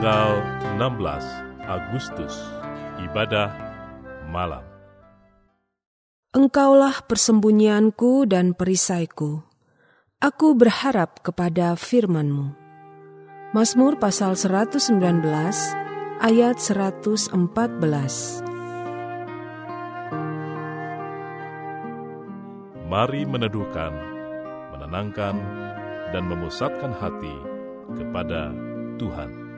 tanggal 16 Agustus, ibadah malam. Engkaulah persembunyianku dan perisaiku. Aku berharap kepada firman-Mu. Mazmur pasal 119 ayat 114. Mari meneduhkan, menenangkan, dan memusatkan hati kepada Tuhan.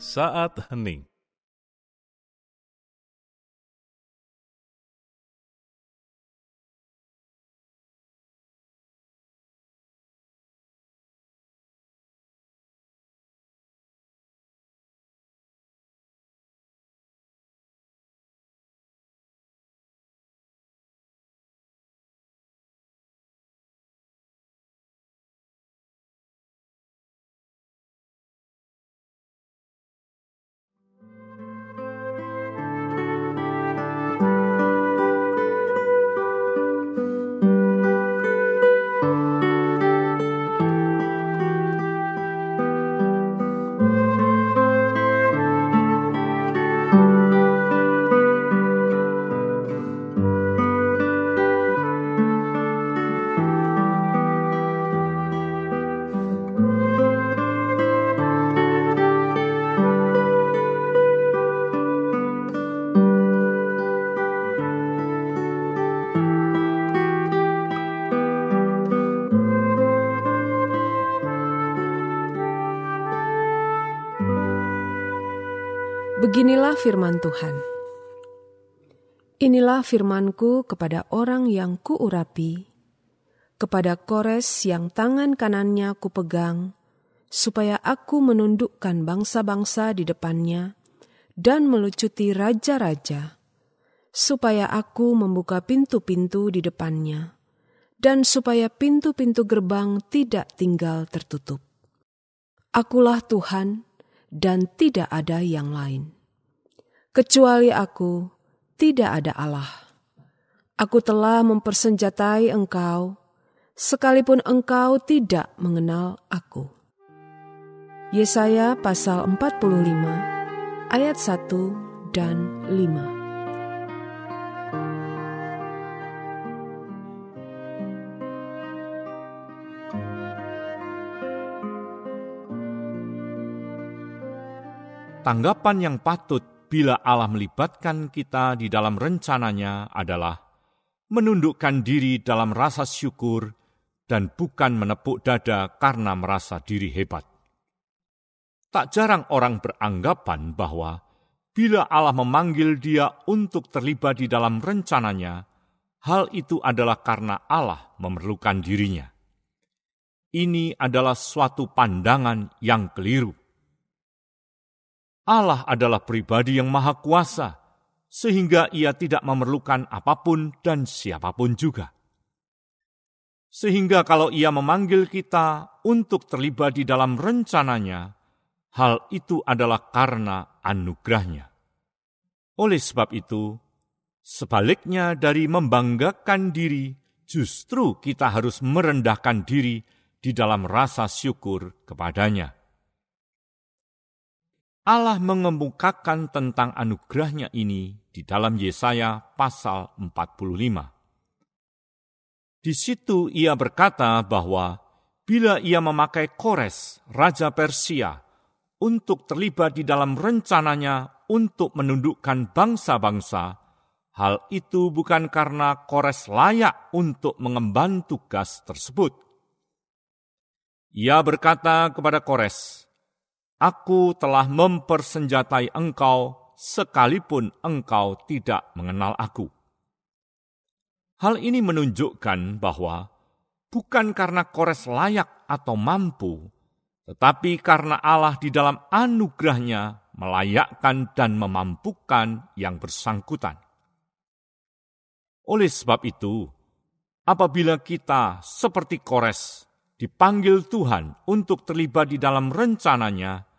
Saat hening Beginilah firman Tuhan. Inilah firmanku kepada orang yang kuurapi, kepada kores yang tangan kanannya kupegang, supaya aku menundukkan bangsa-bangsa di depannya dan melucuti raja-raja, supaya aku membuka pintu-pintu di depannya, dan supaya pintu-pintu gerbang tidak tinggal tertutup. Akulah Tuhan, dan tidak ada yang lain. Kecuali aku, tidak ada Allah. Aku telah mempersenjatai engkau, sekalipun engkau tidak mengenal aku. Yesaya pasal 45 ayat 1 dan 5. Tanggapan yang patut bila Allah melibatkan kita di dalam rencananya adalah menundukkan diri dalam rasa syukur dan bukan menepuk dada karena merasa diri hebat. Tak jarang orang beranggapan bahwa bila Allah memanggil dia untuk terlibat di dalam rencananya, hal itu adalah karena Allah memerlukan dirinya. Ini adalah suatu pandangan yang keliru. Allah adalah pribadi yang maha kuasa, sehingga ia tidak memerlukan apa pun dan siapa pun juga. Sehingga kalau ia memanggil kita untuk terlibat di dalam rencananya, hal itu adalah karena anugerahnya. Oleh sebab itu, sebaliknya dari membanggakan diri, justru kita harus merendahkan diri di dalam rasa syukur kepadanya. Allah mengemukakan tentang anugerahnya ini di dalam Yesaya pasal 45. Di situ ia berkata bahwa bila ia memakai Kores, Raja Persia, untuk terlibat di dalam rencananya untuk menundukkan bangsa-bangsa, hal itu bukan karena Kores layak untuk mengemban tugas tersebut. Ia berkata kepada Kores, Aku telah mempersenjatai engkau sekalipun engkau tidak mengenal aku. Hal ini menunjukkan bahwa bukan karena Kores layak atau mampu, tetapi karena Allah di dalam anugerahnya melayakkan dan memampukan yang bersangkutan. Oleh sebab itu, apabila kita seperti Kores dipanggil Tuhan untuk terlibat di dalam rencananya,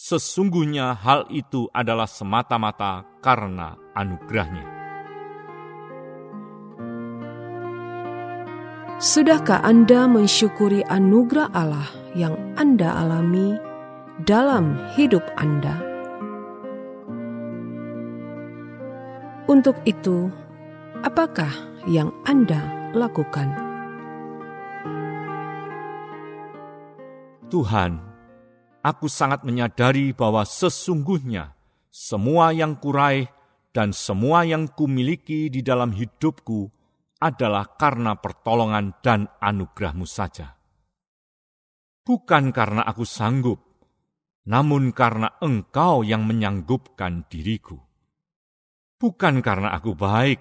Sesungguhnya hal itu adalah semata-mata karena anugerahnya. Sudahkah Anda mensyukuri anugerah Allah yang Anda alami dalam hidup Anda. Untuk itu, apakah yang Anda lakukan? Tuhan, aku sangat menyadari bahwa sesungguhnya semua yang kuraih dan semua yang kumiliki di dalam hidupku adalah karena pertolongan dan anugerahmu saja. Bukan karena aku sanggup, namun karena engkau yang menyanggupkan diriku. Bukan karena aku baik,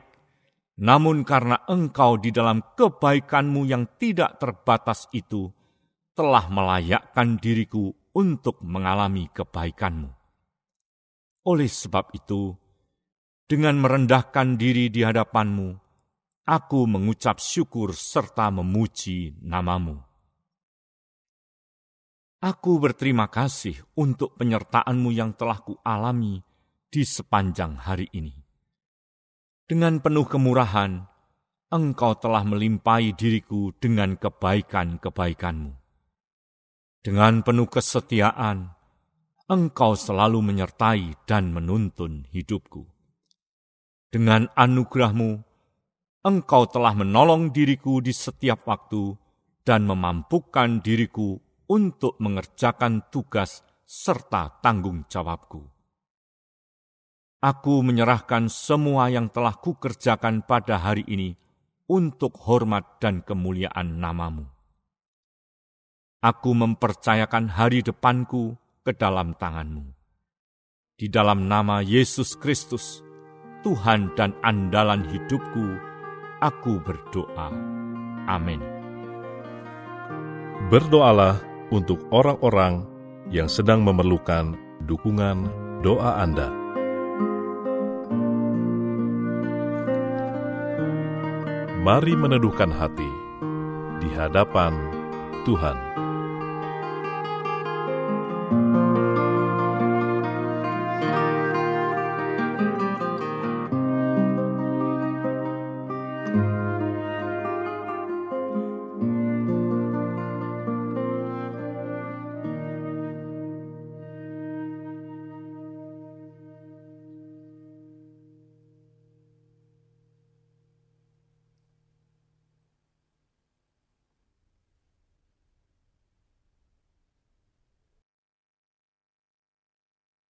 namun karena engkau di dalam kebaikanmu yang tidak terbatas itu telah melayakkan diriku untuk mengalami kebaikanmu. Oleh sebab itu, dengan merendahkan diri di hadapanmu, aku mengucap syukur serta memuji namamu. Aku berterima kasih untuk penyertaanmu yang telah kualami di sepanjang hari ini. Dengan penuh kemurahan, engkau telah melimpahi diriku dengan kebaikan-kebaikanmu. Dengan penuh kesetiaan, Engkau selalu menyertai dan menuntun hidupku. Dengan anugerahmu, Engkau telah menolong diriku di setiap waktu dan memampukan diriku untuk mengerjakan tugas serta tanggung jawabku. Aku menyerahkan semua yang telah kukerjakan pada hari ini untuk hormat dan kemuliaan namamu aku mempercayakan hari depanku ke dalam tanganmu. Di dalam nama Yesus Kristus, Tuhan dan andalan hidupku, aku berdoa. Amin. Berdoalah untuk orang-orang yang sedang memerlukan dukungan doa Anda. Mari meneduhkan hati di hadapan Tuhan.